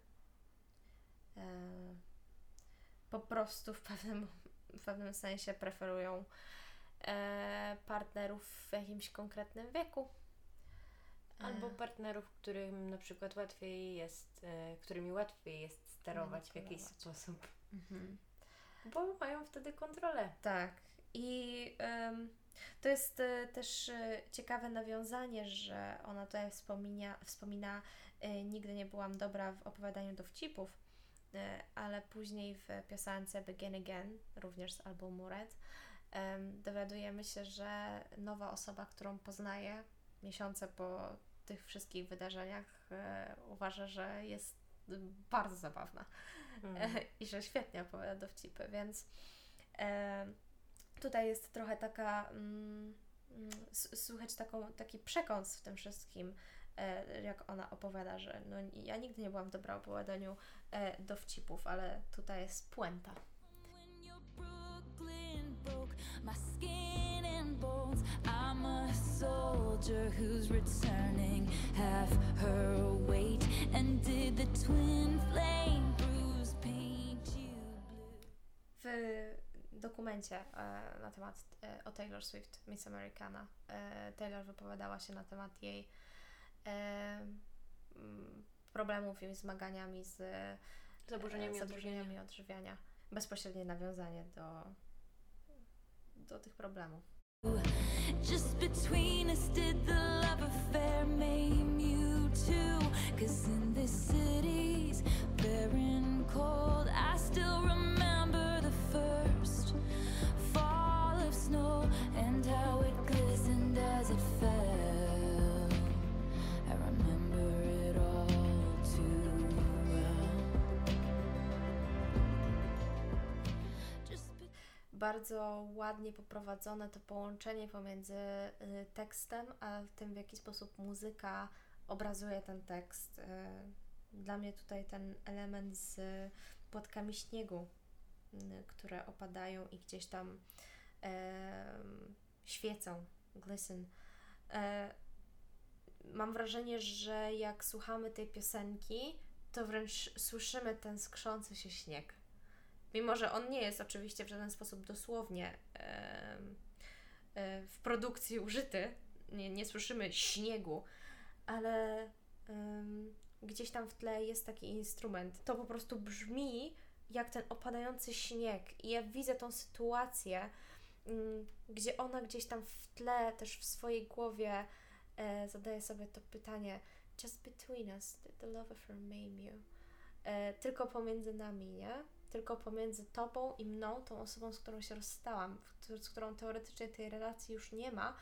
po prostu w pewnym, w pewnym sensie preferują partnerów w jakimś konkretnym wieku. Albo E, partnerów, którym na przykład łatwiej jest, e, którymi łatwiej jest sterować w jakiś sposób. mhm. Bo mają wtedy kontrolę. Tak. I to jest e, też ciekawe nawiązanie, że ona tutaj wspomina, wspomina nigdy nie byłam dobra w opowiadaniu dowcipów, ale później w piosence Begin Again, również z albumu Red, em, dowiadujemy się, że nowa osoba, którą poznaje miesiące po tych wszystkich wydarzeniach, e, uważa, że jest bardzo zabawna Mm. i że świetnie opowiada dowcipy, więc e, tutaj jest trochę taka, mm, mm, słychać taką, taki przekąs w tym wszystkim, e, jak ona opowiada, że no, ja nigdy nie byłam dobra w opowiadaniu e, dowcipów, ale tutaj jest puenta. My skin and bones, I'm a soldier who's returning half her weight. And did the twin flame bruise paint you blue? W dokumencie e, na temat e, o Taylor Swift, Miss Americana, e, Taylor wypowiadała się na temat jej e, problemów i zmaganiami z Zaburzeniami e, odżywiania. zaburzeniami odżywiania. Bezpośrednie nawiązanie do, do tych problemów. Just between us, did the love affair maim you too? Cause Bardzo ładnie poprowadzone to połączenie pomiędzy y, tekstem, a tym, w jaki sposób muzyka obrazuje ten tekst. Y, Dla mnie tutaj ten element z płatkami śniegu, y, które opadają i gdzieś tam świecą, glisten. E, mam wrażenie, że jak słuchamy tej piosenki, to wręcz słyszymy ten skrzący się śnieg. Mimo, że on nie jest oczywiście w żaden sposób dosłownie w produkcji użyty, nie, nie słyszymy śniegu, ale gdzieś tam w tle jest taki instrument. To po prostu brzmi jak ten opadający śnieg. I ja widzę tą sytuację, mm, gdzie ona gdzieś tam w tle, też w swojej głowie e, zadaje sobie to pytanie just between us, did the love affair maim you? E, tylko pomiędzy nami, nie? Tylko pomiędzy tobą i mną, tą osobą, z którą się rozstałam, z którą teoretycznie tej relacji już nie ma,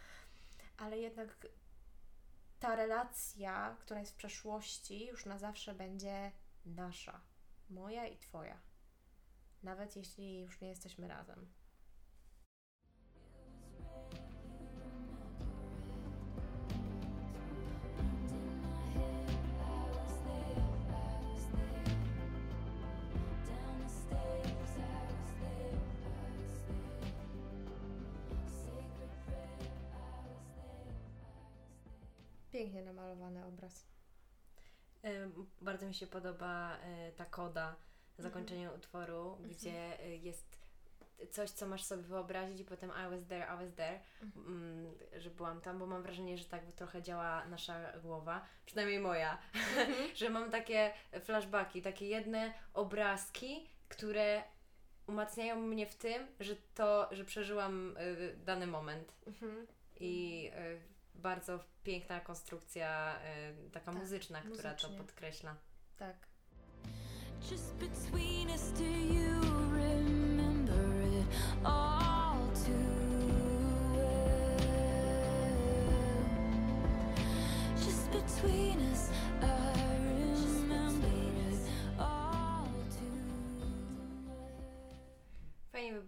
ale jednak ta relacja, która jest w przeszłości, już na zawsze będzie nasza. Moja i twoja. Nawet jeśli już nie jesteśmy razem. Pięknie namalowany obraz. Ym, Bardzo mi się podoba y, ta koda zakończenia Mhm. utworu, gdzie y, jest coś, co masz sobie wyobrazić i potem I was there, I was there, Mhm. mm, że byłam tam, bo mam wrażenie, że tak trochę działa nasza głowa, przynajmniej moja, że mam takie flashbacki, takie jedne obrazki, które umacniają mnie w tym, że to, że przeżyłam y, dany moment. Mhm. I y, bardzo piękna konstrukcja, y, taka Tak, muzyczna, która to muzycznie. podkreśla. Tak. Just between us, do you remember it all too well? Just between us, I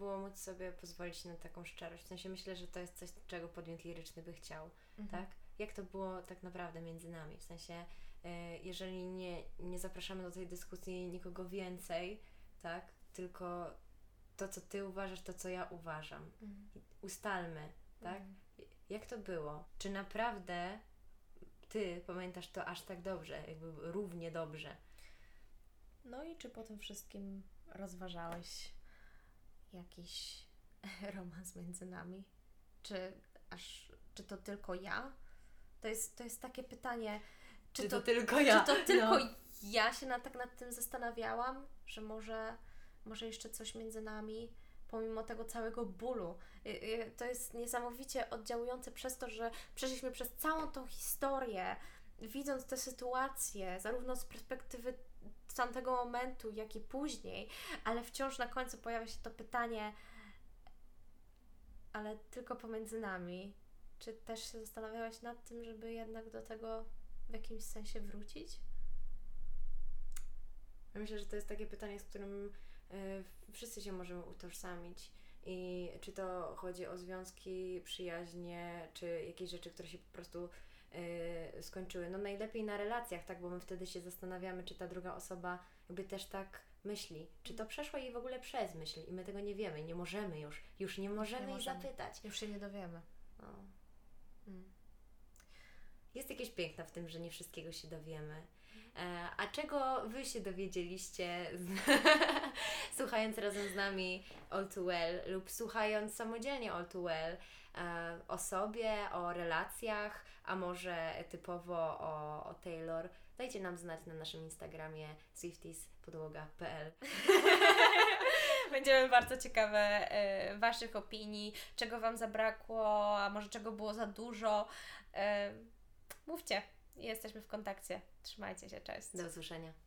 było móc sobie pozwolić na taką szczerość. W sensie myślę, że to jest coś, czego podmiot liryczny by chciał, Mhm. tak? Jak to było tak naprawdę między nami? W sensie, y, jeżeli nie, nie zapraszamy do tej dyskusji nikogo więcej, tak? Tylko to, co Ty uważasz, to, co ja uważam. Mhm. Ustalmy, tak? Mhm. Jak to było? Czy naprawdę Ty pamiętasz to aż tak dobrze, jakby równie dobrze? No i czy po tym wszystkim rozważałeś jakiś romans między nami? Czy aż, czy to tylko ja? To jest, to jest takie pytanie, czy, Czy to, to tylko ja? czy to tylko No. ja się na, tak nad tym zastanawiałam, że może, może jeszcze coś między nami, pomimo tego całego bólu. Y, y, To jest niesamowicie oddziałujące przez to, że przeszliśmy przez całą tą historię, widząc tę sytuację, zarówno z perspektywy tamtego momentu, jak i później, ale wciąż na końcu pojawia się to pytanie, ale tylko pomiędzy nami. Czy też się zastanawiałaś nad tym, żeby jednak do tego w jakimś sensie wrócić? Myślę, że to jest takie pytanie, z którym y, wszyscy się możemy utożsamić. I czy to chodzi o związki, przyjaźnie, czy jakieś rzeczy, które się po prostu skończyły. No najlepiej na relacjach, tak, bo my wtedy się zastanawiamy, czy ta druga osoba jakby też tak myśli. Czy to przeszło jej w ogóle przez myśl i my tego nie wiemy, nie możemy już, już nie możemy jej możemy. zapytać. Już się nie dowiemy. No. Mm. Jest jakieś piękne w tym, że nie wszystkiego się dowiemy. E, a czego Wy się dowiedzieliście słuchając razem z nami All Too Well lub słuchając samodzielnie All Too Well e, o sobie, o relacjach, a może typowo o, o Taylor? Dajcie nam znać na naszym Instagramie swiftiespodłoga.pl Będziemy bardzo ciekawe e, Waszych opinii, czego Wam zabrakło, a może czego było za dużo. E, mówcie, jesteśmy w kontakcie. Trzymajcie się, cześć. Do usłyszenia.